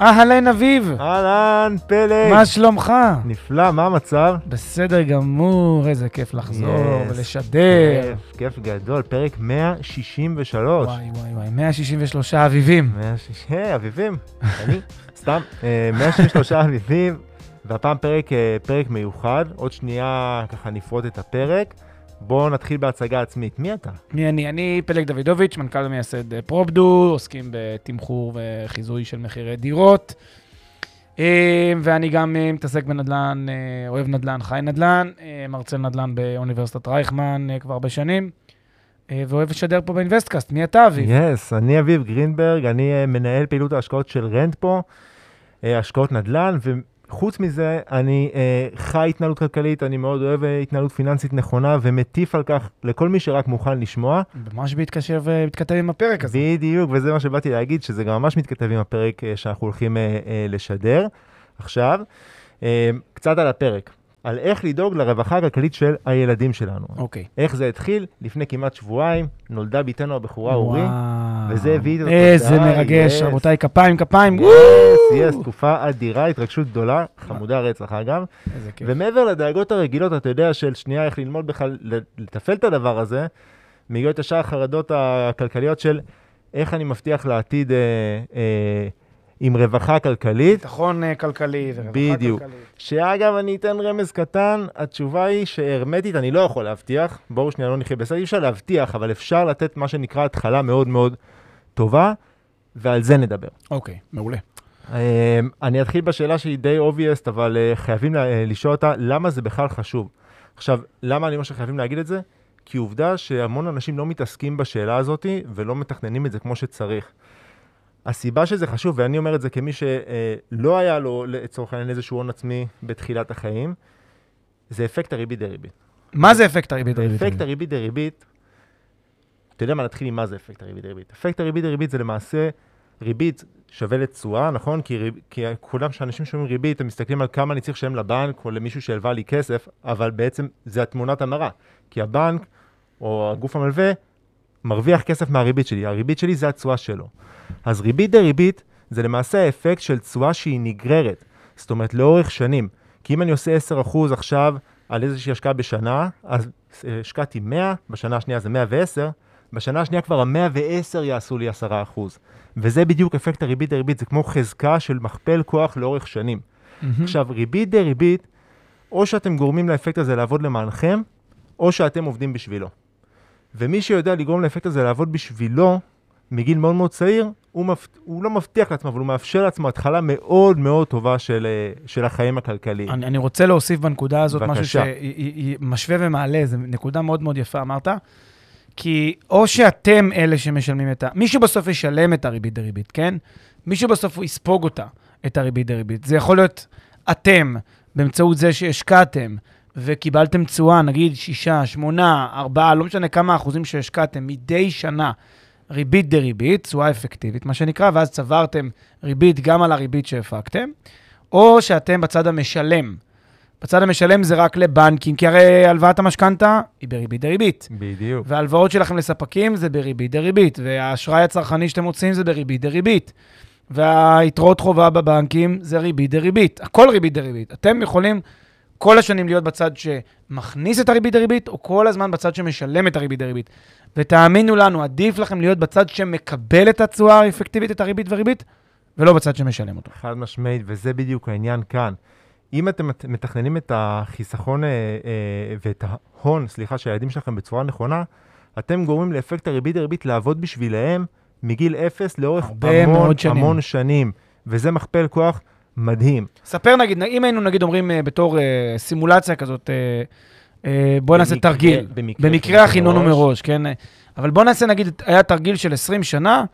אהלן אביב, אהלן, פלג. מה שלומך? נפלא, מה המצב? בסדר גמור, איזה כיף לחזור Yes. ולשדר. כיף, כיף גדול, פרק 163. וואי וואי וואי, 163 אביבים. 160, היי, אביבים, אני, סתם, אה, 163 אביבים, והפעם פרק, אה, פרק מיוחד, עוד שנייה ככה נפרוט את הפרק. בואו נתחיל בהצגה עצמית. מי אתה? מי אני? אני פלג דוידוביץ', מנכ"ל ומייסד אה, פרופדו, עוסקים בתמחור וחיזוי של מחירי דירות. אה, ואני גם אה, מתעסק בנדל"ן, אוהב נדל"ן, חי נדל"ן, מרצה נדל"ן באוניברסיטת רייכמן כבר הרבה שנים, ואוהב לשדר פה באינוויסטקאסט. מי אתה, אביב? yes, אני אביב גרינברג, אני מנהל פעילות ההשקעות של רנטפו, אה, השקעות נדל"ן, וחוץ מזה, אני אה, חי התנהלות כלכלית, אני מאוד אוהב אה, התנהלות פיננסית נכונה, ומטיף על כך לכל מי שרק מוכן לשמוע. ממש בהתקשר ומתכתב עם הפרק הזה. בדיוק, וזה מה שבאתי להגיד, שזה גם ממש מתכתב עם הפרק אה, שאנחנו הולכים אה, אה, לשדר עכשיו. אה, קצת על הפרק, על איך לדאוג לרווחה הכלכלית של הילדים שלנו. אוקיי. איך זה התחיל? לפני כמעט שבועיים, נולדה בתנו הבכורה אורי. וואו. וזה הביא את איזה התוצאה, מרגש, yes. רבותיי, כפיים, כפיים. יס, יס, תקופה אדירה, התרגשות גדולה, חמודה רצח אגב. איזה כיף. ומעבר לדאגות הרגילות, אתה יודע, של שנייה איך ללמוד בכלל, לתפעל את הדבר הזה, מגיעות ישר החרדות הכלכליות של איך אני מבטיח לעתיד אה, אה, עם רווחה כלכלית. ביטחון אה, כלכלי ורווחה בדיוק. כלכלית. שאגב, אני אתן רמז קטן, התשובה היא שהרמטית אני לא יכול להבטיח, בואו שנייה לא נחיה בסדר, אי אפשר להבטיח, אבל אפשר לתת מה שנקרא התחלה מאוד מאוד טובה, ועל זה נדבר. אוקיי, מעולה. אה, אני אתחיל בשאלה שהיא די אובייסט, אבל אה, חייבים לה- אה, לשאול אותה, למה זה בכלל חשוב? עכשיו, למה אני אומר שחייבים להגיד את זה? כי עובדה שהמון אנשים לא מתעסקים בשאלה הזאת ולא מתכננים את זה כמו שצריך. הסיבה שזה חשוב, ואני אומר את זה כמי שלא היה לו לצורך העניין איזשהו הון עצמי בתחילת החיים, זה אפקט הריבית דריבית. מה זה אפקט הריבית דריבית? אפקט הריבית דריבית, אתה יודע מה, נתחיל עם מה זה אפקט הריבית דריבית. אפקט הריבית דריבית זה למעשה ריבית שווה לתשואה, נכון? כי, ריב, כי כולם, כשאנשים שומעים ריבית, הם מסתכלים על כמה אני צריך לשלם לבנק או למישהו שהלווה לי כסף, אבל בעצם זה התמונת המראה. כי הבנק או הגוף המלווה מרוויח כסף מהריבית שלי, הריבית שלי זה התשואה שלו. אז ריבית דריבית זה למעשה האפקט של תשואה שהיא נגררת, זאת אומרת לאורך שנים. כי אם אני עושה 10% עכשיו על איזושהי השקעה בשנה, אז אה, השקעתי 100, בשנה השנייה זה 110, בשנה השנייה כבר ה-110 יעשו לי 10%. וזה בדיוק אפקט הריבית דריבית, זה כמו חזקה של מכפל כוח לאורך שנים. מהמם. עכשיו, ריבית דריבית, או שאתם גורמים לאפקט הזה לעבוד למענכם, או שאתם עובדים בשבילו. ומי שיודע לגרום לאפקט הזה לעבוד בשבילו, מגיל מאוד מאוד צעיר, הוא, מפ... הוא לא מבטיח לעצמו, אבל הוא מאפשר לעצמו התחלה מאוד מאוד טובה של, אה, של החיים הכלכליים. אני, אני רוצה להוסיף בנקודה הזאת משהו בבקשה. שמשווה ומעלה, זו נקודה מאוד מאוד יפה, אמרת. כי או שאתם אלה שמשלמים את ה... מישהו בסוף ישלם את הריבית דריבית, כן? מישהו בסוף יספוג אותה, את הריבית דריבית. זה יכול להיות אתם, באמצעות זה שהשקעתם וקיבלתם תשואה, נגיד שישה, שמונה, ארבעה, לא משנה כמה אחוזים שהשקעתם מדי שנה, ריבית דריבית, תשואה אפקטיבית, מה שנקרא, ואז צברתם ריבית גם על הריבית שהפקתם, או שאתם בצד המשלם. בצד המשלם זה רק לבנקים, כי הרי הלוואת המשכנתה היא בריבית דריבית. בדיוק. וההלוואות שלכם לספקים זה בריבית דריבית, והאשראי הצרכני שאתם מוצאים זה בריבית דריבית. והיתרות חובה בבנקים זה ריבית דריבית. הכל ריבית דריבית. אתם יכולים כל השנים להיות בצד שמכניס את הריבית דריבית, או כל הזמן בצד שמשלם את הריבית דריבית. ותאמינו לנו, עדיף לכם להיות בצד שמקבל את התשואה האפקטיבית, את הריבית וריבית, ולא בצד שמשלם אותו. חד משמעית, וזה בדיוק העניין כאן. אם אתם מת- מתכננים את החיסכון אה, אה, ואת ההון, סליחה, של הילדים שלכם בצורה נכונה, אתם גורמים לאפקט הריבית דריבית לעבוד בשבילהם מגיל אפס לאורך המון שנים. המון שנים. וזה מכפל כוח מדהים. ספר נגיד, אם היינו נגיד אומרים אה, בתור אה, סימולציה כזאת, אה, אה, בוא נעשה תרגיל. במקרה במקרה הכינון הוא מראש. כן? אבל בוא נעשה, נגיד, היה תרגיל של 20 שנה,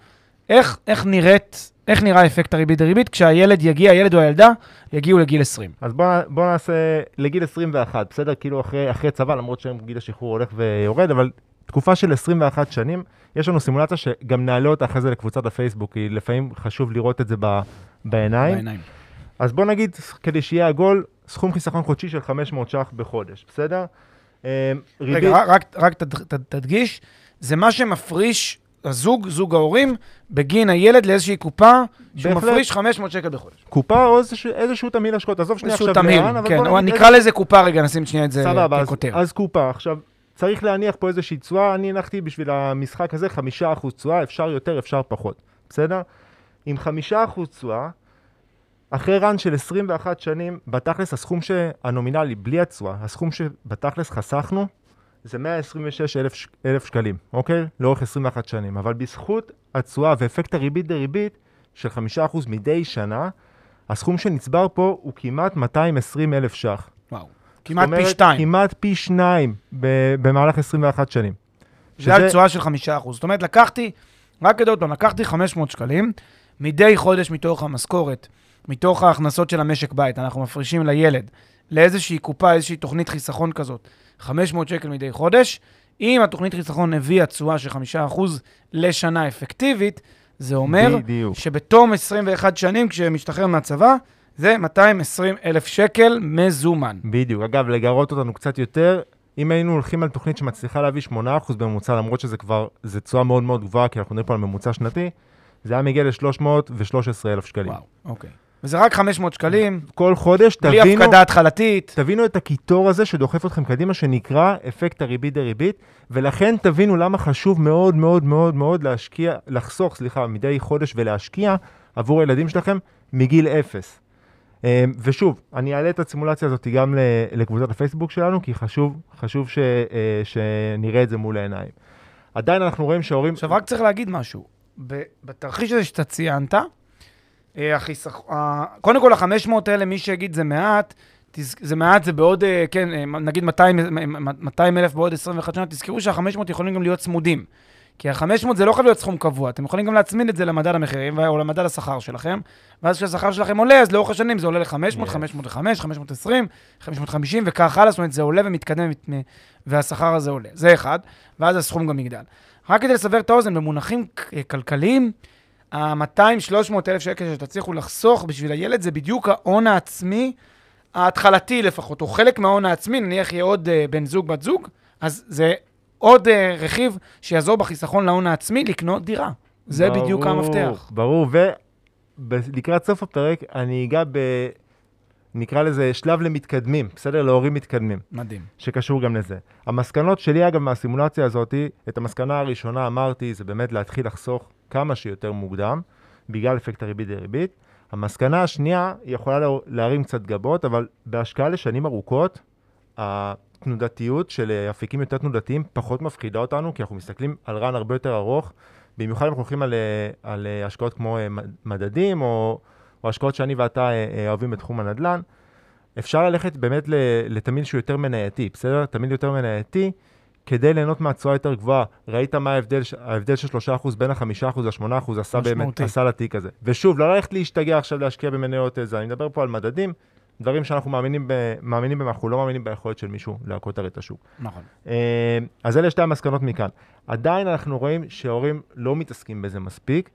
איך, איך נראית, איך נראה אפקט הריבית דריבית כשהילד יגיע, הילד או הילדה, יגיעו לגיל 20. אז בוא, בוא נעשה לגיל 21, בסדר? כאילו אחרי, אחרי צבא, למרות שהיום גיל השחרור הולך ויורד, אבל תקופה של 21 שנים, יש לנו סימולציה שגם נעלה אותה אחרי זה לקבוצת הפייסבוק, כי לפעמים חשוב לראות את זה ב, בעיניים. בעיניים. אז בוא נגיד, כדי שיהיה עגול, סכום חיסכון חודשי של 500 ש"ח בחודש, בסדר? אה, ריבית, רגע, רק, רק, רק תד, תד, תדגיש, זה מה שמפריש הזוג, זוג ההורים, בגין הילד לאיזושהי קופה, שהוא בהחלט. מפריש 500 שקל בחודש. קופה או איזשהו, איזשהו תמהיל השקעות, עזוב שנייה עכשיו תמהיל, לאן, אבל כן, בוא נגיד נקרא לזה קופה רגע, נשים שנייה את זה סבבה, אז. אז קופה. עכשיו, צריך להניח פה איזושהי תשואה, אני הנחתי בשביל המשחק הזה 5% תשואה, אפשר יותר, אפשר פחות, בסדר? עם 5% תשואה, אחרי רן של 21 שנים, בתכלס הסכום הנומינלי, בלי התשואה, הסכום שבתכלס חסכנו, זה 126 אלף, ש- אלף שקלים, אוקיי? לאורך 21 שנים. אבל בזכות התשואה ואפקט הריבית דריבית של 5% מדי שנה, הסכום שנצבר פה הוא כמעט 220 אלף ש"ח. וואו. כמעט זאת פי אומרת, שתיים. כמעט פי שניים ב- במהלך 21 שנים. זה על תשואה של חמישה אחוז. זאת אומרת, לקחתי, רק כדי עוד פעם, לקחתי 500 שקלים, מדי חודש מתוך המשכורת, מתוך ההכנסות של המשק בית, אנחנו מפרישים לילד לאיזושהי קופה, איזושהי תוכנית חיסכון כזאת, 500 שקל מדי חודש. אם התוכנית חיסכון הביאה תשואה של 5% לשנה אפקטיבית, זה אומר בדיוק. שבתום 21 שנים, כשמשתחרר מהצבא, זה 220 אלף שקל מזומן. בדיוק. אגב, לגרות אותנו קצת יותר, אם היינו הולכים על תוכנית שמצליחה להביא 8% בממוצע, למרות שזה כבר, זה תשואה מאוד מאוד גבוהה, כי אנחנו מדברים פה על ממוצע שנתי, זה היה מגיע ל-313 אלף שקלים. וואו, אוקיי. וזה רק 500 שקלים, כל חודש, בלי תבינו, הפקדה התחלתית. תבינו את הקיטור הזה שדוחף אתכם קדימה, שנקרא אפקט הריבית דריבית, ולכן תבינו למה חשוב מאוד מאוד מאוד מאוד להשקיע, לחסוך, סליחה, מדי חודש ולהשקיע עבור הילדים שלכם מגיל אפס. אה, ושוב, אני אעלה את הסימולציה הזאת גם לקבוצת הפייסבוק שלנו, כי חשוב, חשוב ש, אה, שנראה את זה מול העיניים. עדיין אנחנו רואים שההורים... עכשיו, רק צריך להגיד משהו. בתרחיש הזה שאתה ציינת, אה, החיסכ... ה- קודם כל, ה-500 האלה, מי שיגיד זה מעט, זה מעט, זה בעוד, אה, כן, אה, נגיד 200 200 אלף בעוד 21 שנה, תזכרו שה-500 יכולים גם להיות צמודים. כי ה-500 זה לא חייב להיות סכום קבוע, אתם יכולים גם להצמיד את זה למדד המחירים או למדד השכר שלכם, ואז כשהשכר שלכם עולה, אז לאורך השנים זה עולה ל-500, Yes. 505, 520, 550 וכך הלאה, זאת אומרת, זה עולה ומתקדם והשכר הזה עולה. זה אחד, ואז הסכום גם יגדל. רק כדי לסבר את האוזן, במונחים כלכליים, ה-200-300 אלף שקל שתצליחו לחסוך בשביל הילד, זה בדיוק ההון העצמי ההתחלתי לפחות, או חלק מההון העצמי, נניח יהיה עוד uh, בן זוג, בת זוג, אז זה עוד uh, רכיב שיעזור בחיסכון להון העצמי לקנות דירה. זה ברור, בדיוק המפתח. ברור, ולקראת סוף הפרק אני אגע ב... נקרא לזה שלב למתקדמים, בסדר? להורים מתקדמים. מדהים. שקשור גם לזה. המסקנות שלי, אגב, מהסימולציה הזאת, את המסקנה הראשונה אמרתי, זה באמת להתחיל לחסוך כמה שיותר מוקדם, בגלל אפקט הריבית דריבית. המסקנה השנייה, היא יכולה לה- להרים קצת גבות, אבל בהשקעה לשנים ארוכות, התנודתיות של אה, אפיקים יותר תנודתיים פחות מפחידה אותנו, כי אנחנו מסתכלים על רן הרבה יותר ארוך, במיוחד אם אנחנו הולכים על, אה, על אה, השקעות כמו מד- מדדים, או, או השקעות שאני ואתה אוהבים בתחום הנדל"ן. אפשר ללכת באמת ל- לתמהיל שהוא יותר מנייתי, בסדר? תמהיל יותר מנייתי, כדי ליהנות מהתשואה יותר גבוהה. ראית מה ההבדל, ההבדל של 3% בין ה-5% ל-8% עשה באמת. עשה לתיק הזה. ושוב, לא ללכת להשתגע עכשיו להשקיע במניות איזה, אני מדבר פה על מדדים, דברים שאנחנו מאמינים, ב, מאמינים בהם, אנחנו לא מאמינים ביכולת של מישהו להכותר את השוק. נכון. אה, אז אלה שתי המסקנות מכאן. עדיין אנחנו רואים שהורים לא מתעסקים בזה מספיק.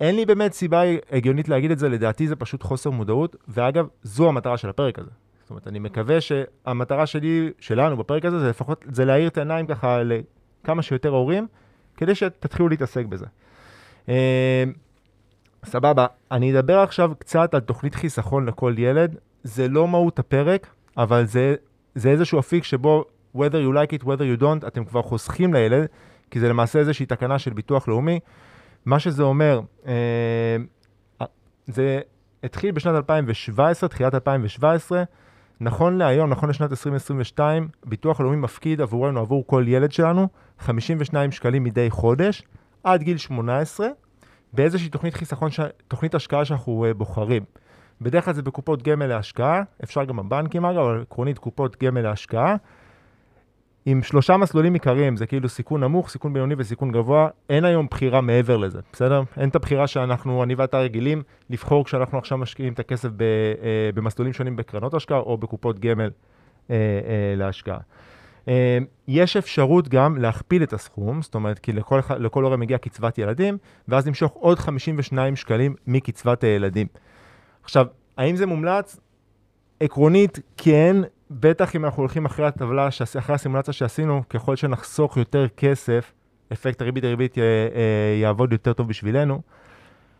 אין לי באמת סיבה הגיונית להגיד את זה, לדעתי זה פשוט חוסר מודעות, ואגב, זו המטרה של הפרק הזה. זאת אומרת, אני מקווה שהמטרה שלי, שלנו בפרק הזה, זה לפחות, זה להאיר את העיניים ככה לכמה שיותר הורים, כדי שתתחילו להתעסק בזה. אה, סבבה, אני אדבר עכשיו קצת על תוכנית חיסכון לכל ילד. זה לא מהות הפרק, אבל זה, זה איזשהו אפיק שבו whether you like it, whether you don't, אתם כבר חוסכים לילד, כי זה למעשה איזושהי תקנה של ביטוח לאומי. מה שזה אומר, אה, זה התחיל בשנת 2017, תחילת 2017. נכון להיום, נכון לשנת 2022, ביטוח לאומי מפקיד עבורנו, עבור כל ילד שלנו, 52 שקלים מדי חודש, עד גיל 18, באיזושהי תוכנית חיסכון, ש... תוכנית השקעה שאנחנו uh, בוחרים. בדרך כלל זה בקופות גמל להשקעה, אפשר גם בבנקים אגב, אבל עקרונית קופות גמל להשקעה. עם שלושה מסלולים עיקריים, זה כאילו סיכון נמוך, סיכון בינוני וסיכון גבוה, אין היום בחירה מעבר לזה, בסדר? אין את הבחירה שאנחנו, אני ואתה רגילים, לבחור כשאנחנו עכשיו משקיעים את הכסף ב, אה, במסלולים שונים בקרנות השקעה או בקופות גמל אה, אה, להשקעה. אה, יש אפשרות גם להכפיל את הסכום, זאת אומרת, כי לכל, לכל הורה מגיע קצבת ילדים, ואז למשוך עוד 52 שקלים מקצבת הילדים. עכשיו, האם זה מומלץ? עקרונית, כן, בטח אם אנחנו הולכים אחרי הטבלה, אחרי הסימולציה שעשינו, ככל שנחסוך יותר כסף, אפקט הריבית דריבית יעבוד יותר טוב בשבילנו.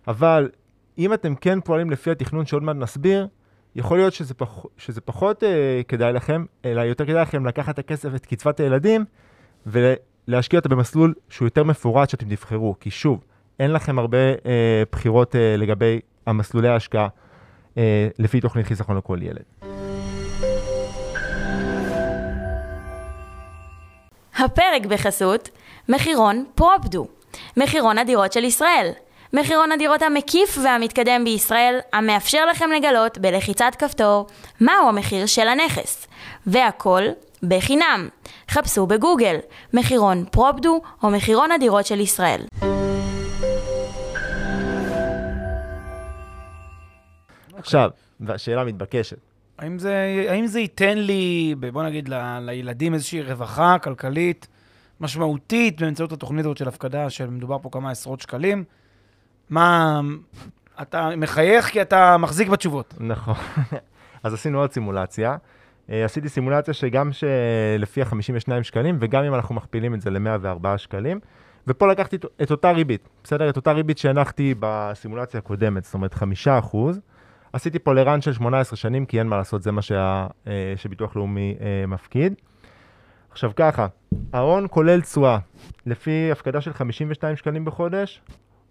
אבל אם אתם כן פועלים לפי התכנון שעוד מעט נסביר, יכול להיות שזה, פח, שזה פחות אה, כדאי לכם, אלא יותר כדאי לכם לקחת את הכסף, את קצבת הילדים, ולהשקיע אותה במסלול שהוא יותר מפורט שאתם תבחרו. כי שוב, אין לכם הרבה אה, בחירות אה, לגבי המסלולי ההשקעה אה, לפי תוכנית חיסכון לכל ילד. הפרק בחסות מחירון פרופדו, מחירון הדירות של ישראל. מחירון הדירות המקיף והמתקדם בישראל, המאפשר לכם לגלות בלחיצת כפתור מהו המחיר של הנכס. והכל בחינם. חפשו בגוגל מחירון פרופדו או מחירון הדירות של ישראל. עכשיו, והשאלה מתבקשת. האם זה, האם זה ייתן לי, בוא נגיד, ל, לילדים איזושהי רווחה כלכלית משמעותית באמצעות התוכנית הזאת של הפקדה, שמדובר פה כמה עשרות שקלים? מה... אתה מחייך כי אתה מחזיק בתשובות. נכון. אז עשינו עוד סימולציה. אה, עשיתי סימולציה שגם שלפי ה-52 שקלים, וגם אם אנחנו מכפילים את זה ל-104 שקלים, ופה לקחתי את אותה ריבית, בסדר? את אותה ריבית שהנחתי בסימולציה הקודמת, זאת אומרת 5 אחוז. עשיתי פה לרן של 18 שנים, כי אין מה לעשות, זה מה שה, אה, שביטוח לאומי אה, מפקיד. עכשיו ככה, ההון כולל תשואה, לפי הפקדה של 52 שקלים בחודש,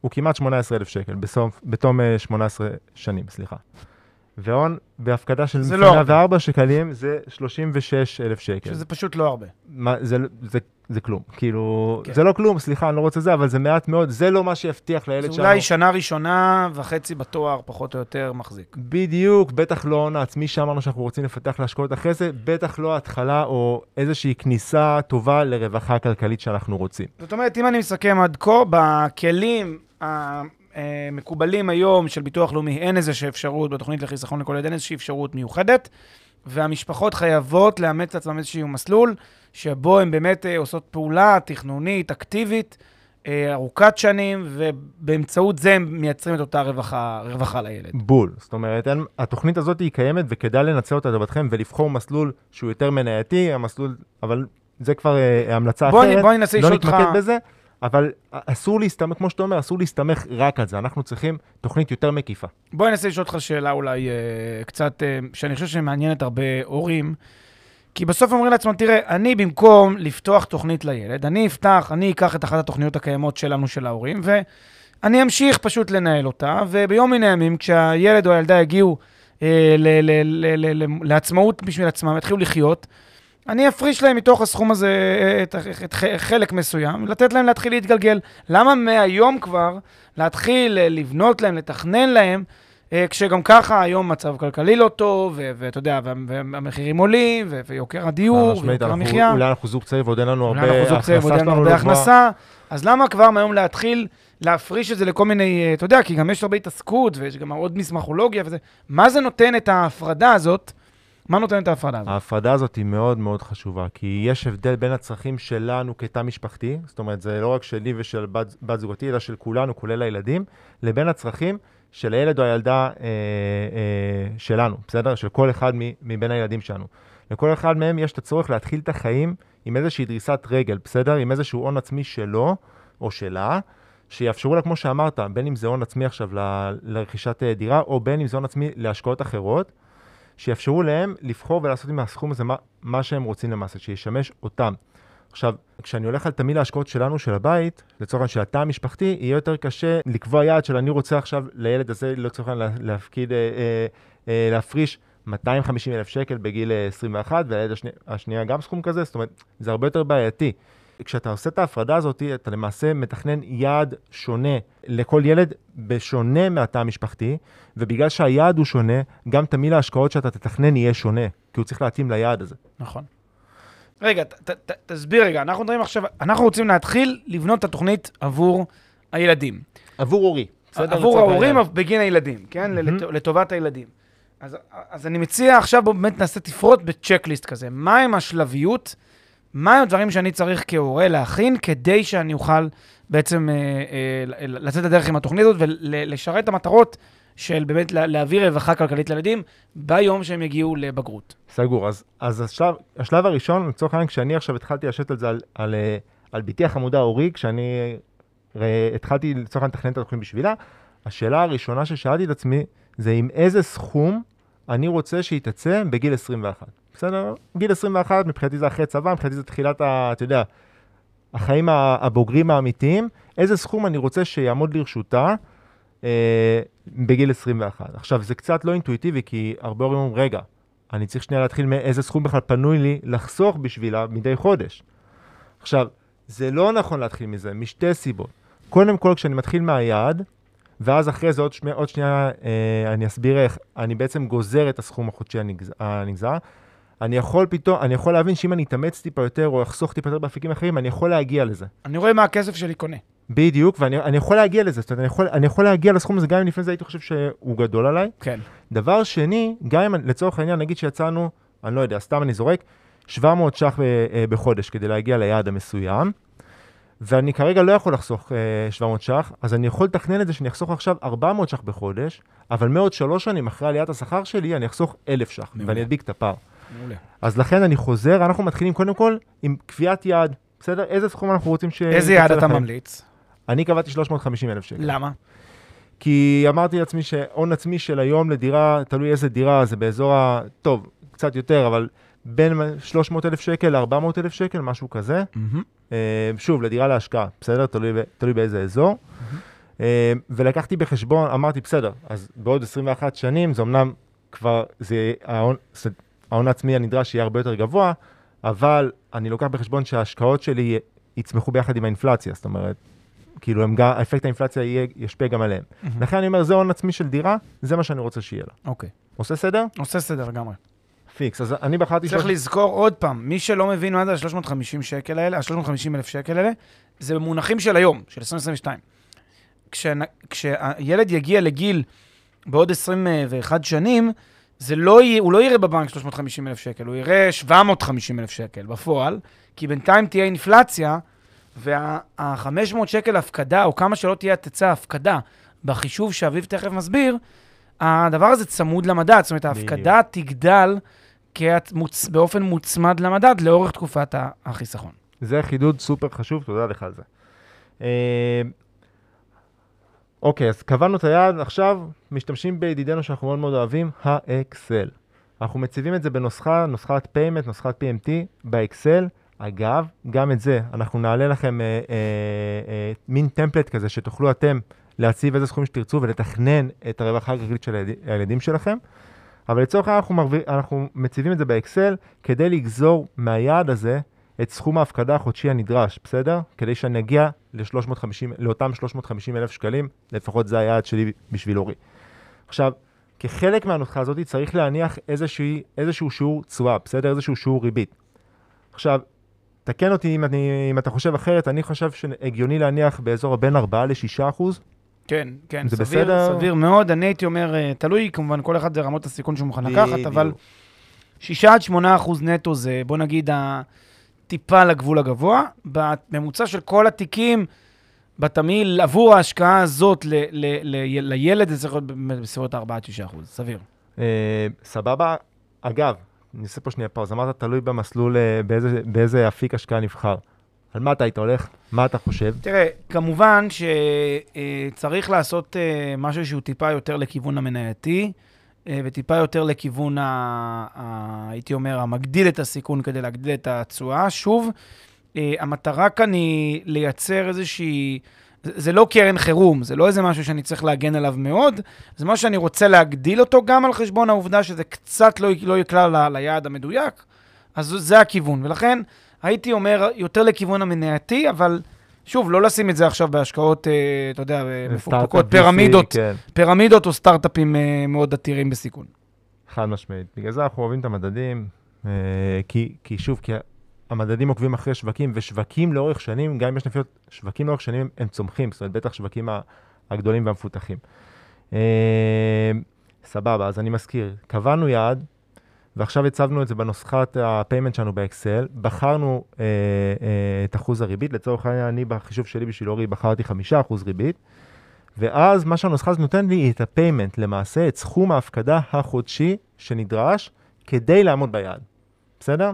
הוא כמעט 18,000 שקל, בסוף, בתום 18 אה, שנים, סליחה. והון בהפקדה של 104 לא שקלים זה 36,000 שקל. שזה פשוט לא הרבה. מה, זה, זה, זה כלום, כאילו, כן. זה לא כלום, סליחה, אני לא רוצה זה, אבל זה מעט מאוד, זה לא מה שיבטיח לילד שלנו. זה אולי שנה ראשונה וחצי בתואר, פחות או יותר, מחזיק. בדיוק, בטח לא הון העצמי שאמרנו שאנחנו רוצים לפתח להשקעות אחרי זה, בטח לא התחלה או איזושהי כניסה טובה לרווחה כלכלית שאנחנו רוצים. זאת אומרת, אם אני מסכם עד כה, בכלים המקובלים היום של ביטוח לאומי, אין איזושהי אפשרות בתוכנית לחיסכון לכל ילד, אין איזושהי אפשרות מיוחדת, והמשפחות חייבות לאמץ לעצמם איזשהו מסלול, שבו הן באמת אה, עושות פעולה תכנונית, אקטיבית, אה, ארוכת שנים, ובאמצעות זה הם מייצרים את אותה רווחה, רווחה לילד. בול. זאת אומרת, אין, התוכנית הזאת היא קיימת וכדאי לנצל אותה לטובתכם ולבחור מסלול שהוא יותר מנייתי, המסלול, אבל זה כבר אה, המלצה בוא אחרת. בוא ננסה אותך... לא נתמקד בזה. אבל אסור להסתמך, כמו שאתה אומר, אסור להסתמך רק על זה, אנחנו צריכים תוכנית יותר מקיפה. בואי ננסה לשאול אותך שאלה אולי אה, קצת, אה, שאני חושב שמעניינת הרבה הורים, כי בסוף אומרים לעצמם, תראה, אני במקום לפתוח תוכנית לילד, אני אפתח, אני אקח את אחת התוכניות הקיימות שלנו, של ההורים, ואני אמשיך פשוט לנהל אותה, וביום מן הימים, כשהילד או הילדה יגיעו אה, ל- ל- ל- לעצמאות בשביל עצמם, יתחילו לחיות, אני אפריש להם מתוך הסכום הזה את, את, את חלק מסוים, לתת להם להתחיל להתגלגל. למה מהיום כבר להתחיל לבנות להם, לתכנן להם, אה, כשגם ככה היום מצב כלכלי לא טוב, ואתה יודע, והמחירים עולים, ויוקר הדיור, ויוקר המחיה. אולי אנחנו זוג צעיר ועוד אין לנו הרבה הכנסה, אולי אנחנו זוג צעיר ועוד אין לנו הרבה הכנסה, אז למה כבר מהיום להתחיל להפריש את זה לכל מיני, אה, אתה יודע, כי גם יש הרבה התעסקות, ויש גם עוד מסמכולוגיה וזה. מה זה נותן את ההפרדה הזאת? מה נותן את ההפרדה הזאת? ההפרדה הזאת היא מאוד מאוד חשובה, כי יש הבדל בין הצרכים שלנו כתא משפחתי, זאת אומרת, זה לא רק שלי ושל בת, בת זוגתי, אלא של כולנו, כולל הילדים, לבין הצרכים של הילד או הילדה אה, אה, שלנו, בסדר? של כל אחד מבין הילדים שלנו. לכל אחד מהם יש את הצורך להתחיל את החיים עם איזושהי דריסת רגל, בסדר? עם איזשהו הון עצמי שלו או שלה, שיאפשרו לה, כמו שאמרת, בין אם זה הון עצמי עכשיו ל, לרכישת אה, דירה, או בין אם זה הון עצמי להשקעות אחרות. שיאפשרו להם לבחור ולעשות עם הסכום הזה מה, מה שהם רוצים למעשה, שישמש אותם. עכשיו, כשאני הולך על תמיל ההשקעות שלנו, של הבית, לצורך העניין של התא המשפחתי, יהיה יותר קשה לקבוע יעד של אני רוצה עכשיו לילד הזה, לצורך העניין להפקיד, אה, אה, אה, להפריש 250 אלף שקל בגיל 21, והילד השני, השנייה גם סכום כזה, זאת אומרת, זה הרבה יותר בעייתי. כשאתה עושה את ההפרדה הזאת, אתה למעשה מתכנן יעד שונה לכל ילד, בשונה מהתא המשפחתי, ובגלל שהיעד הוא שונה, גם תמיל ההשקעות שאתה תתכנן יהיה שונה, כי הוא צריך להתאים ליעד הזה. נכון. רגע, ת, ת, ת, תסביר רגע, אנחנו מדברים עכשיו, אנחנו רוצים להתחיל לבנות את התוכנית עבור הילדים. עבור הורי. בסדר? עבור ההורים. בגין הילדים, כן? לט- לטובת הילדים. אז, אז אני מציע עכשיו, בוא באמת נעשה תפרוט בצ'קליסט כזה. מהם השלביות, מהם הדברים שאני צריך כהורה להכין, כדי שאני אוכל בעצם אה, אה, לצאת לדרך עם התוכנית הזאת ולשרת את המטרות של באמת לה- להביא רווחה כלכלית לילדים ביום שהם יגיעו לבגרות. סגור. אז, אז השלב, השלב הראשון, לצורך העניין, כשאני עכשיו התחלתי לשבת על זה, על, על, אה, על בתי החמודה אורי, כשאני התחלתי לצורך העניין לתכנן את התוכנית בשבילה, השאלה הראשונה ששאלתי את עצמי, זה עם איזה סכום אני רוצה שהיא תצא בגיל 21. בסדר? גיל 21, מבחינתי זה אחרי צבא, מבחינתי זה תחילת, ה, אתה יודע, החיים הבוגרים האמיתיים, איזה סכום אני רוצה שיעמוד לרשותה אה, בגיל 21. עכשיו, זה קצת לא אינטואיטיבי, כי הרבה הורים אומרים, רגע, אני צריך שנייה להתחיל מאיזה סכום בכלל פנוי לי לחסוך בשבילה מדי חודש. עכשיו, זה לא נכון להתחיל מזה, משתי סיבות. קודם כל, כשאני מתחיל מהיעד, ואז אחרי זה עוד, שמי, עוד שנייה אה, אני אסביר איך אני בעצם גוזר את הסכום החודשי הנגז, הנגזר. אני יכול פתאום, אני יכול להבין שאם אני אתאמץ טיפה יותר או אחסוך טיפה יותר באפיקים אחרים, אני יכול להגיע לזה. אני רואה מה הכסף שלי קונה. בדיוק, ואני אני יכול להגיע לזה, זאת אומרת, אני יכול, אני יכול להגיע לסכום הזה גם אם לפני זה הייתי חושב שהוא גדול עליי. כן. דבר שני, גם אם לצורך העניין נגיד שיצאנו, אני לא יודע, סתם אני זורק, 700 ש"ח ב- אה, בחודש כדי להגיע ליעד המסוים, ואני כרגע לא יכול לחסוך אה, 700 ש"ח, אז אני יכול לתכנן את זה שאני אחסוך עכשיו 400 ש"ח בחודש, אבל מעוד שלוש שנים אחרי עליית השכר שלי, אני אחסוך 1,000 ש"ח. ואני אדביק את הפער. מעולה. אז לכן אני חוזר, אנחנו מתחילים קודם כל עם קביעת יעד, בסדר? איזה סכום אנחנו רוצים ש... איזה יעד אתה? ממליץ? אני קבעתי 350 אלף שקל. למה? כי אמרתי לעצמי שהון עצמי של היום לדירה, תלוי איזה דירה, זה באזור ה... טוב, קצת יותר, אבל בין 300 אלף שקל ל-400 אלף שקל, משהו כזה. אה, שוב, לדירה להשקעה, בסדר? תלוי, תלוי באיזה אזור. אה, ולקחתי בחשבון, אמרתי, בסדר, אז בעוד 21 שנים, זה אמנם כבר, זה ההון, ההון העצמי הנדרש יהיה הרבה יותר גבוה, אבל אני לוקח בחשבון שההשקעות שלי יצמחו ביחד עם האינפלציה, זאת אומרת, כאילו, הם גם, האפקט האינפלציה יהיה, ישפיע גם עליהם. מהמם. לכן אני אומר, זה הון עצמי של דירה, זה מה שאני רוצה שיהיה לה. אוקיי. עושה סדר? עושה סדר לגמרי. פיקס. אז אני בחרתי... צריך שלוש- לזכור עוד פעם, מי שלא מבין מה זה ה-350 שקל האלה, ה-350 אלף שקל האלה, זה במונחים של היום, של 2022. כשנ- כשהילד יגיע לגיל בעוד 21 שנים, זה לא יהיה, הוא לא יראה בבנק 350 אלף שקל, הוא יראה 750 אלף שקל בפועל, כי בינתיים תהיה אינפלציה, וה-500 שקל הפקדה, או כמה שלא תהיה תצא ההפקדה, בחישוב שאביב תכף מסביר, הדבר הזה צמוד למדד, זאת אומרת, ההפקדה תגדל כהת- מוצ... באופן מוצמד למדד לאורך תקופת החיסכון. זה חידוד סופר חשוב, תודה לך על זה. אוקיי, אז קבענו את היעד, עכשיו משתמשים בידידנו שאנחנו מאוד מאוד אוהבים, האקסל. אנחנו מציבים את זה בנוסחה, נוסחת payment, נוסחת PMT, באקסל. אגב, גם את זה, אנחנו נעלה לכם אה, אה, אה, מין טמפלט כזה, שתוכלו אתם להציב איזה סכומים שתרצו ולתכנן את הרווחה הכלכלית של הילד, הילדים שלכם. אבל לצורך העניין אנחנו, אנחנו מציבים את זה באקסל כדי לגזור מהיעד הזה את סכום ההפקדה החודשי הנדרש, בסדר? כדי שאני אגיע ל-350, לאותם 350 אלף שקלים, לפחות זה היעד שלי בשביל אורי. עכשיו, כחלק מהנוסחה הזאת צריך להניח איזושהי, איזשהו שיעור תשואה, בסדר? איזשהו שיעור ריבית. עכשיו, תקן אותי אם, אני, אם אתה חושב אחרת, אני חושב שהגיוני להניח באזור בין 4 ל-6 אחוז. כן, כן, זה סביר, בסדר? סביר מאוד. אני הייתי אומר, אה, תלוי, כמובן, כל אחד זה רמות הסיכון שהוא מוכן לקחת, אבל בדיוק. 6 עד 8 אחוז נטו זה, בוא נגיד, טיפה לגבול הגבוה. בממוצע של כל התיקים, בתמהיל, עבור ההשקעה הזאת ל- ל- ל- לילד, זה צריך להיות בסביבות 4 עד 6 אחוז, סביר. אה, סבבה. אגב, אני אעשה פה שנייה פאוז, אמרת תלוי במסלול, אה, באיזה, באיזה אפיק השקעה נבחר. על מה אתה היית הולך? מה אתה חושב? תראה, כמובן שצריך לעשות אה, משהו שהוא טיפה יותר לכיוון המנייתי, וטיפה יותר לכיוון, ה, ה, הייתי אומר, המגדיל את הסיכון כדי להגדיל את התשואה. שוב, אה, המטרה כאן היא לייצר איזושהי... זה לא קרן חירום, זה לא איזה משהו שאני צריך להגן עליו מאוד, זה משהו שאני רוצה להגדיל אותו גם על חשבון העובדה שזה קצת לא, לא יקלע ליעד המדויק, אז זה הכיוון. ולכן הייתי אומר יותר לכיוון המנייתי, אבל שוב, לא לשים את זה עכשיו בהשקעות, אה, אתה יודע, מפוקפקות, סטארט-אפ, פירמידות, כן, פירמידות או סטארט-אפים אה, מאוד עתירים בסיכון. חד משמעית. בגלל זה אנחנו אוהבים את המדדים, אה, כי, כי שוב, כי המדדים עוקבים אחרי שווקים, ושווקים לאורך שנים, גם אם יש נפילות, שווקים לאורך שנים הם צומחים, זאת אומרת, בטח שווקים הגדולים והמפותחים. אה, סבבה, אז אני מזכיר, קבענו יעד, ועכשיו הצבנו את זה בנוסחת ה payment שלנו באקסל, בחרנו אה, אה, את אחוז הריבית, לצורך העניין, אני בחישוב שלי בשביל אורי בחרתי 5% ריבית, ואז מה שהנוסחה הזאת נותן לי את ה payment, למעשה את סכום ההפקדה החודשי שנדרש כדי לעמוד ביעד, בסדר?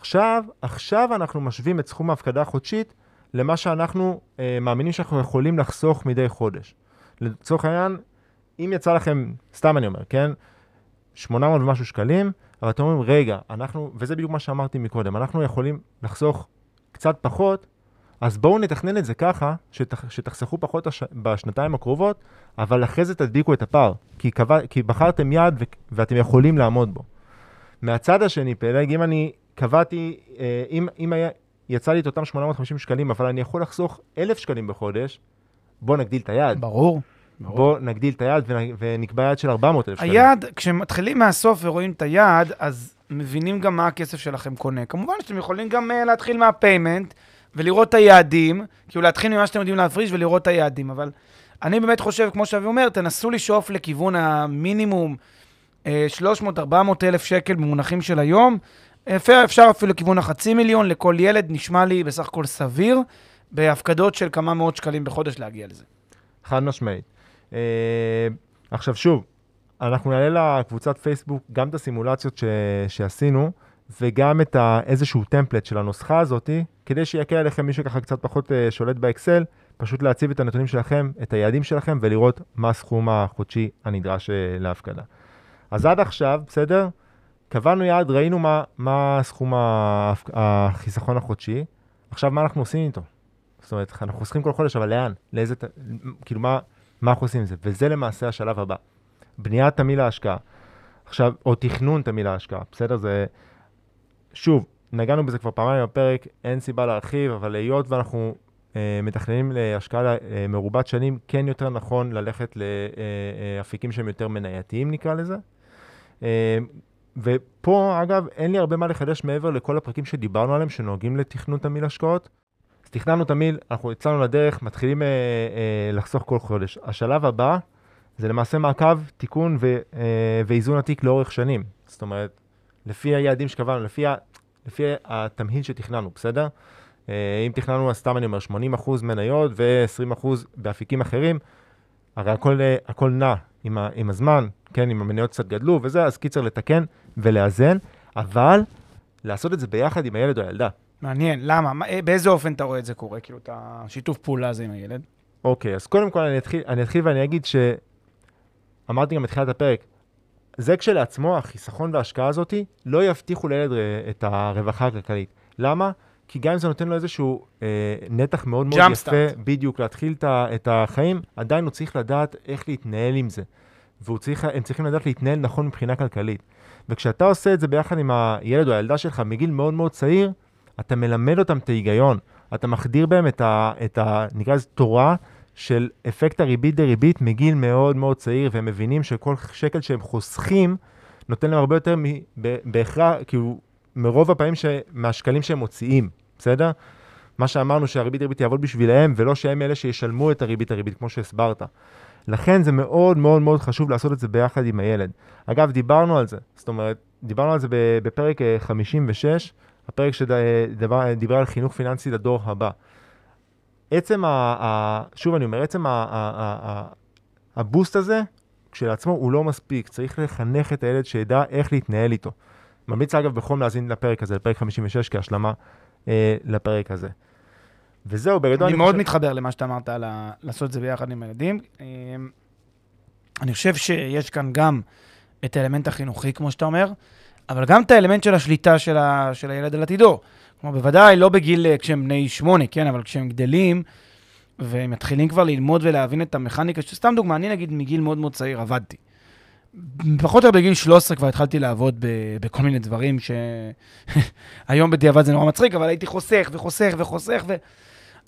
עכשיו, עכשיו אנחנו משווים את סכום ההפקדה החודשית למה שאנחנו אה, מאמינים שאנחנו יכולים לחסוך מדי חודש. לצורך העניין, אם יצא לכם, סתם אני אומר, כן? 800 ומשהו שקלים, אבל אתם אומרים, רגע, אנחנו, וזה בדיוק מה שאמרתי מקודם, אנחנו יכולים לחסוך קצת פחות, אז בואו נתכנן את זה ככה, שתח, שתחסכו פחות הש, בשנתיים הקרובות, אבל אחרי זה תדביקו את הפער, כי, קבע, כי בחרתם יעד ו, ואתם יכולים לעמוד בו. מהצד השני, פלג, אם אני קבעתי, אה, אם, אם היה, יצא לי את אותם 850 שקלים, אבל אני יכול לחסוך 1,000 שקלים בחודש, בואו נגדיל את היעד. ברור. בואו נגדיל את היעד ונ- ונקבע יעד של 400,000 שקלים. היעד, כשמתחילים מהסוף ורואים את היעד, אז מבינים גם מה הכסף שלכם קונה. כמובן שאתם יכולים גם uh, להתחיל מהפיימנט ולראות את היעדים, כאילו להתחיל ממה שאתם יודעים להפריש ולראות את היעדים, אבל אני באמת חושב, כמו שאבי אומר, תנסו לשאוף לכיוון המינימום אה, 300-400 אלף שקל במונחים של היום. אפשר, אפשר אפילו לכיוון החצי מיליון לכל ילד, נשמע לי בסך הכל סביר, בהפקדות של כמה מאות שקלים בחודש להגיע לזה. חד משמעית. אה, עכשיו שוב, אנחנו נעלה לקבוצת פייסבוק גם את הסימולציות ש... שעשינו, וגם את ה... איזשהו טמפלט של הנוסחה הזאתי, כדי שיקל עליכם מי שככה קצת פחות אה, שולט באקסל, פשוט להציב את הנתונים שלכם, את היעדים שלכם, ולראות מה הסכום החודשי הנדרש אה, להפקדה. אז עד עכשיו, בסדר? קבענו יעד, ראינו מה, מה סכום החיסכון החודשי, עכשיו מה אנחנו עושים איתו? זאת אומרת, אנחנו חוסכים כל חודש, אבל לאן? לאיזה, כאילו, מה, מה אנחנו עושים עם זה? וזה למעשה השלב הבא. בניית תמהיל ההשקעה. עכשיו, או תכנון תמהיל ההשקעה, בסדר? זה... שוב, נגענו בזה כבר פעמיים בפרק, אין סיבה להרחיב, אבל היות ואנחנו אה, מתכננים להשקעה אה, מרובת שנים, כן יותר נכון ללכת לאפיקים שהם יותר מנייתיים, נקרא לזה. אה, ופה, אגב, אין לי הרבה מה לחדש מעבר לכל הפרקים שדיברנו עליהם, שנוגעים לתכנון תמהיל השקעות. אז תכננו תמהיל, אנחנו יצאנו לדרך, מתחילים אה, אה, לחסוך כל חודש. השלב הבא זה למעשה מעקב, תיקון ו, אה, ואיזון התיק לאורך שנים. זאת אומרת, לפי היעדים שקבענו, לפי, ה, לפי התמהיל שתכננו, בסדר? אה, אם תכננו, אז סתם אני אומר, 80% מניות ו-20% באפיקים אחרים, הרי הכל, אה, הכל נע עם, ה, עם הזמן, כן, אם המניות קצת גדלו וזה, אז קיצר לתקן ולאזן, אבל לעשות את זה ביחד עם הילד או הילדה. מעניין, למה? מה, אה, באיזה אופן אתה רואה את זה קורה? כאילו, את השיתוף פעולה הזה עם הילד? אוקיי, אז קודם כל אני אתחיל, אני אתחיל ואני אגיד ש... אמרתי גם בתחילת הפרק, זה כשלעצמו, החיסכון וההשקעה הזאת, לא יבטיחו לילד את הרווחה הכלכלית. למה? כי גם אם זה נותן לו איזשהו אה, נתח מאוד מאוד יפה, start. בדיוק, להתחיל את, את החיים, עדיין הוא צריך לדעת איך להתנהל עם זה. והם צריך, צריכים לדעת להתנהל נכון מבחינה כלכלית. וכשאתה עושה את זה ביחד עם הילד או הילדה שלך מגיל מאוד מאוד צעיר, אתה מלמד אותם את ההיגיון. אתה מחדיר בהם את ה... את ה נקרא לזה תורה של אפקט הריבית דריבית מגיל מאוד מאוד צעיר, והם מבינים שכל שקל שהם חוסכים, נותן להם הרבה יותר מ- בהכרח, כאילו, מרוב הפעמים ש... מהשקלים שהם מוציאים, בסדר? מה שאמרנו שהריבית דריבית יעבוד בשבילם, ולא שהם אלה שישלמו את הריבית דריבית, כמו שהסברת. לכן זה מאוד מאוד מאוד חשוב לעשות את זה ביחד עם הילד. אגב, דיברנו על זה, זאת אומרת, דיברנו על זה בפרק אה, 56, הפרק שדיבר על חינוך פיננסי לדור הבא. עצם ה... ה שוב אני אומר, עצם ה, ה, ה, ה, הבוסט הזה, כשלעצמו הוא לא מספיק, צריך לחנך את הילד שידע איך להתנהל איתו. ממליץ אגב בחום להאזין לפרק הזה, לפרק 56 כהשלמה אה, לפרק הזה. וזהו, בגדול אני מאוד חושב- מתחבר למה שאתה אמרת על ה- לעשות את זה ביחד עם הילדים. אמ, אני חושב שיש כאן גם את האלמנט החינוכי, כמו שאתה אומר, אבל גם את האלמנט של השליטה של, ה, של הילד על עתידו. כלומר, בוודאי לא בגיל, אה, כשהם בני שמונה, כן, אבל כשהם גדלים, והם מתחילים כבר ללמוד ולהבין את המכניקה, סתם דוגמה, אני נגיד מגיל מאוד מאוד צעיר עבדתי. פחות או יותר בגיל 13 כבר התחלתי לעבוד ב- בכל מיני דברים שהיום בדיעבד זה נורא מצחיק, אבל הייתי חוסך וחוסך וחוסך,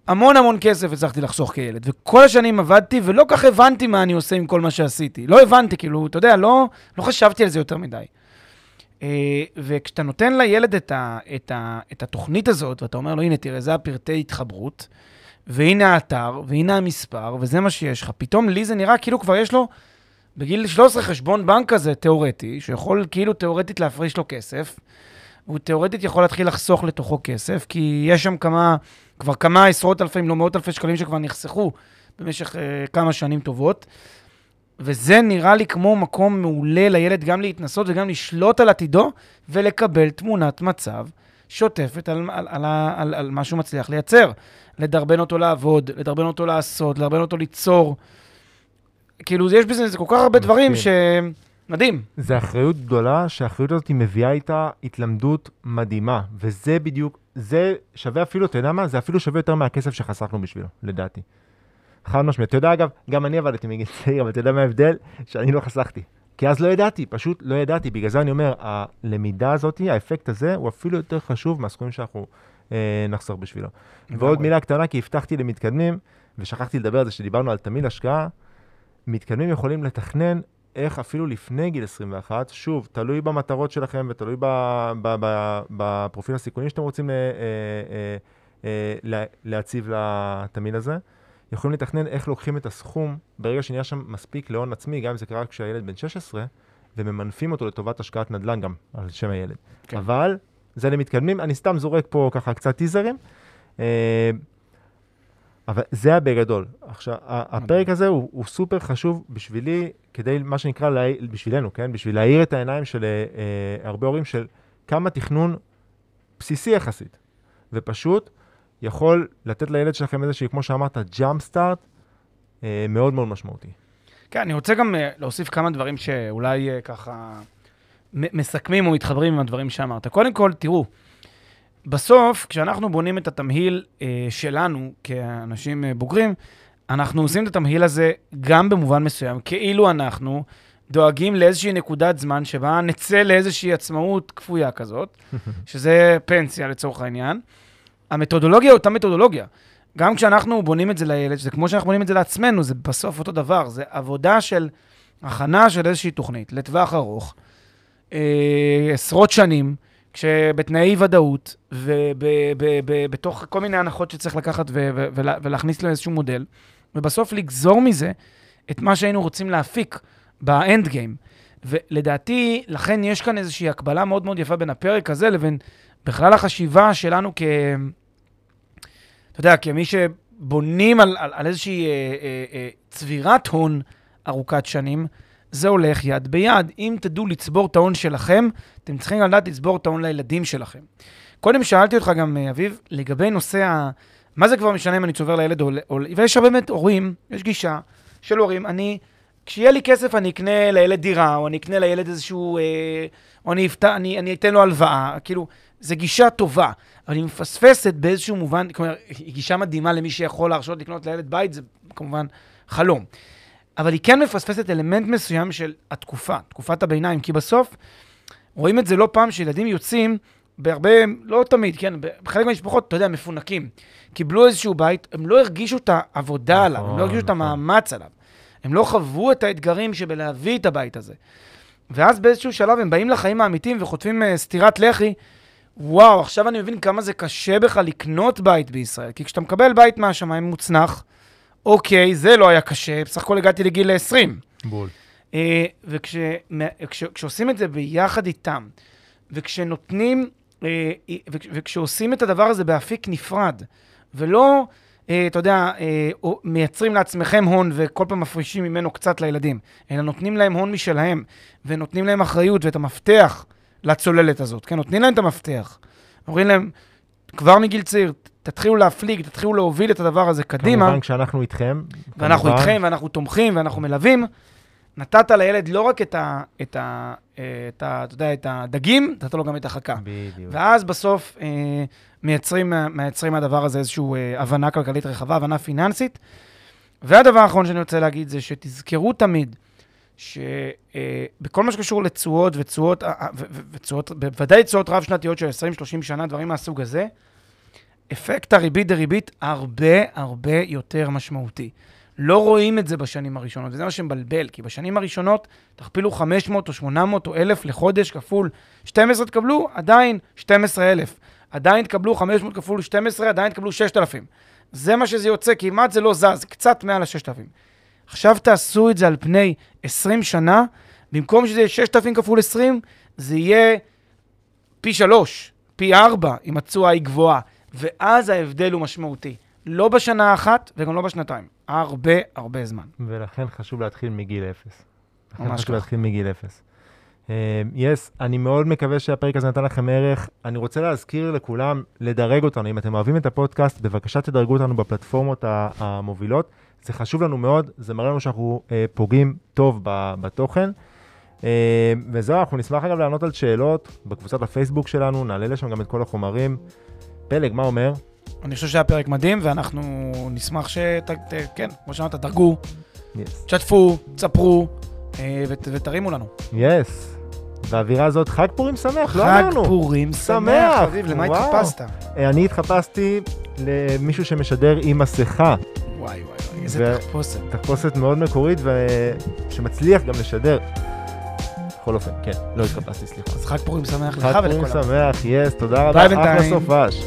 והמון המון כסף הצלחתי לחסוך כילד. וכל השנים עבדתי, ולא כך הבנתי מה אני עושה עם כל מה שעשיתי. לא הבנתי, כאילו, אתה יודע, לא, לא חשבתי על זה יותר מדי. אה, וכשאתה נותן לילד את, ה, את, ה, את התוכנית הזאת, ואתה אומר לו, הנה, תראה, זה הפרטי התחברות, והנה האתר, והנה המספר, וזה מה שיש לך, פתאום לי זה נראה כאילו כבר יש לו בגיל 13 חשבון בנק כזה, תיאורטי, שיכול כאילו תיאורטית להפריש לו כסף, והוא תיאורטית יכול להתחיל לחסוך לתוכו כסף, כי יש שם כמה, כבר כמה עשרות אלפי, אם לא מאות אלפי שקלים שכבר נחסכו במשך אה, כמה שנים טובות. וזה נראה לי כמו מקום מעולה לילד גם להתנסות וגם לשלוט על עתידו ולקבל תמונת מצב שוטפת על, על, על, על, על מה שהוא מצליח לייצר. לדרבן אותו לעבוד, לדרבן אותו לעשות, לדרבן אותו ליצור. כאילו, יש בזה כל כך הרבה דברים ש... מדהים. זה אחריות גדולה, שהאחריות הזאת מביאה איתה התלמדות מדהימה, וזה בדיוק, זה שווה אפילו, אתה יודע מה? זה אפילו שווה יותר מהכסף שחסכנו בשבילו, לדעתי. חד משמעית. אתה יודע, אגב, גם אני עבדתי מגיל צעיר, אבל אתה יודע מה ההבדל? שאני לא חסכתי. כי אז לא ידעתי, פשוט לא ידעתי. בגלל זה אני אומר, הלמידה הזאת, האפקט הזה, הוא אפילו יותר חשוב מהסכומים שאנחנו אה, נחסוך בשבילו. ועוד מילה קטנה, כי הבטחתי למתקדמים, ושכחתי לדבר על זה שדיברנו על תמיד השקעה, מתקדמים יכולים לתכנן איך אפילו לפני גיל 21, שוב, תלוי במטרות שלכם ותלוי בפרופיל הסיכונים שאתם רוצים אה, אה, אה, להציב לתמהיל הזה, יכולים לתכנן איך לוקחים את הסכום ברגע שנהיה שם מספיק להון עצמי, גם אם זה קרה כשהילד בן 16, וממנפים אותו לטובת השקעת נדל"ן גם על שם הילד. כן. אבל זה למתקדמים, אני סתם זורק פה ככה קצת טיזרים. אבל זה היה בגדול. עכשיו, הפרק הזה הוא, הוא סופר חשוב בשבילי, כדי, מה שנקרא, לה, בשבילנו, כן? בשביל להאיר את העיניים של אה, הרבה הורים של כמה תכנון בסיסי יחסית, ופשוט יכול לתת לילד שלכם איזושהי, כמו שאמרת, ג'אמפ סטארט אה, מאוד מאוד משמעותי. כן, אני רוצה גם אה, להוסיף כמה דברים שאולי אה, ככה מסכמים או מתחברים עם הדברים שאמרת. קודם כל, תראו, בסוף, כשאנחנו בונים את התמהיל שלנו כאנשים בוגרים, אנחנו עושים את התמהיל הזה גם במובן מסוים, כאילו אנחנו דואגים לאיזושהי נקודת זמן שבה נצא לאיזושהי עצמאות כפויה כזאת, שזה פנסיה לצורך העניין. המתודולוגיה אותה מתודולוגיה. גם כשאנחנו בונים את זה לילד, שזה כמו שאנחנו בונים את זה לעצמנו, זה בסוף אותו דבר. זה עבודה של הכנה של איזושהי תוכנית לטווח ארוך, אה, עשרות שנים, כשבתנאי ודאות, ובתוך כל מיני הנחות שצריך לקחת ולהכניס לאיזשהו מודל, ובסוף לגזור מזה את מה שהיינו רוצים להפיק באנד גיים. ולדעתי, לכן יש כאן איזושהי הקבלה מאוד מאוד יפה בין הפרק הזה לבין בכלל החשיבה שלנו כ... יודע, כמי שבונים על, על, על איזושהי אה, אה, אה, צבירת הון ארוכת שנים, זה הולך יד ביד. אם תדעו לצבור את ההון שלכם, אתם צריכים לדעת לצבור את ההון לילדים שלכם. קודם שאלתי אותך גם, אה, אביב, לגבי נושא ה... מה זה כבר משנה אם אני צובר לילד או... או... ויש הרבה באמת הורים, יש גישה של הורים, אני... כשיהיה לי כסף אני אקנה לילד דירה, או אני אקנה לילד איזשהו... אה, או אני, אפת... אני, אני אתן לו הלוואה, כאילו, זו גישה טובה, אבל היא מפספסת באיזשהו מובן, כלומר, היא גישה מדהימה למי שיכול להרשות לקנות לילד בית, זה כמובן חלום. אבל היא כן מפספסת אלמנט מסוים של התקופה, תקופת הביניים, כי בסוף רואים את זה לא פעם שילדים יוצאים בהרבה, לא תמיד, כן, בחלק מהמשפחות, אתה יודע, מפונקים. קיבלו איזשהו בית, הם לא הרגישו את העבודה נכון, עליו, הם לא הרגישו נכון. את המאמץ עליו. הם לא חוו את האתגרים שבלהביא את הבית הזה. ואז באיזשהו שלב הם באים לחיים האמיתיים וחוטפים uh, סטירת לחי. וואו, עכשיו אני מבין כמה זה קשה בך לקנות בית בישראל. כי כשאתה מקבל בית מהשמיים מוצנח, אוקיי, זה לא היה קשה, בסך הכל הגעתי לגיל 20. בול. אה, וכשעושים את זה ביחד איתם, וכשנותנים, אה, וכשעושים את הדבר הזה באפיק נפרד, ולא, אה, אתה יודע, מייצרים לעצמכם הון וכל פעם מפרישים ממנו קצת לילדים, אלא נותנים להם הון משלהם, ונותנים להם אחריות ואת המפתח לצוללת הזאת, כן? נותנים להם את המפתח. אומרים להם, כבר מגיל צעיר, תתחילו להפליג, תתחילו להוביל את הדבר הזה קדימה. כמובן כשאנחנו איתכם. ואנחנו כמובן. איתכם, ואנחנו תומכים, ואנחנו מלווים. נתת לילד לא רק את ה... את ה... את ה... אתה יודע, את הדגים, נתת לו גם את החכה. בדיוק. ואז בסוף אה, מייצרים, מייצרים מהדבר הזה איזושהי אה, הבנה כלכלית רחבה, הבנה פיננסית. והדבר האחרון שאני רוצה להגיד זה שתזכרו תמיד שבכל אה, מה שקשור לתשואות ותשואות, אה, אה, ותשואות, בוודאי תשואות רב-שנתיות של 20-30 שנה, דברים מהסוג הזה, אפקט הריבית דריבית הרבה הרבה יותר משמעותי. לא רואים את זה בשנים הראשונות, וזה מה שמבלבל, כי בשנים הראשונות תכפילו 500 או 800 או 1,000 לחודש כפול 12 תקבלו, עדיין 12,000. עדיין תקבלו 500 כפול 12, עדיין תקבלו 6,000. זה מה שזה יוצא, כמעט זה לא זז, קצת מעל ה-6,000. עכשיו תעשו את זה על פני 20 שנה, במקום שזה יהיה 6,000 כפול 20, זה יהיה פי 3, פי 4, אם התשואה היא גבוהה. ואז ההבדל הוא משמעותי. לא בשנה אחת וגם לא בשנתיים. הרבה הרבה זמן. ולכן חשוב להתחיל מגיל אפס. לכן ממש חשוב ככה. להתחיל מגיל אפס. יס, אני מאוד מקווה שהפרק הזה נתן לכם ערך. אני רוצה להזכיר לכולם לדרג אותנו. אם אתם אוהבים את הפודקאסט, בבקשה תדרגו אותנו בפלטפורמות המובילות. זה חשוב לנו מאוד, זה מראה לנו שאנחנו אה, פוגעים טוב בתוכן. אה, וזהו, אנחנו נשמח אגב לענות על שאלות בקבוצת הפייסבוק שלנו, נעלה לשם גם את כל החומרים. פלג, מה אומר? אני חושב שהיה פרק מדהים, ואנחנו נשמח שת... ת- כן, כמו שאמרת, דרגו, יס. תשתפו, תספרו, אה, ות, ותרימו לנו. יס. באווירה הזאת, חג פורים שמח, לא חג אמרנו. פורים שמח, שמח, אביב, למה. התחפשת? אני התחפשתי למישהו שמשדר עם מסכה. וואי וואי איזה ו- תחפושת. תחפושת מאוד מקורית ושמצליח גם לשדר. בכל אופן, כן, לא התחפשתי, סליחה. אז חג פורים שמח לך חג פורים ולכל שמח, יס, תודה רבה, ביי אחלה בינתיים. סופש.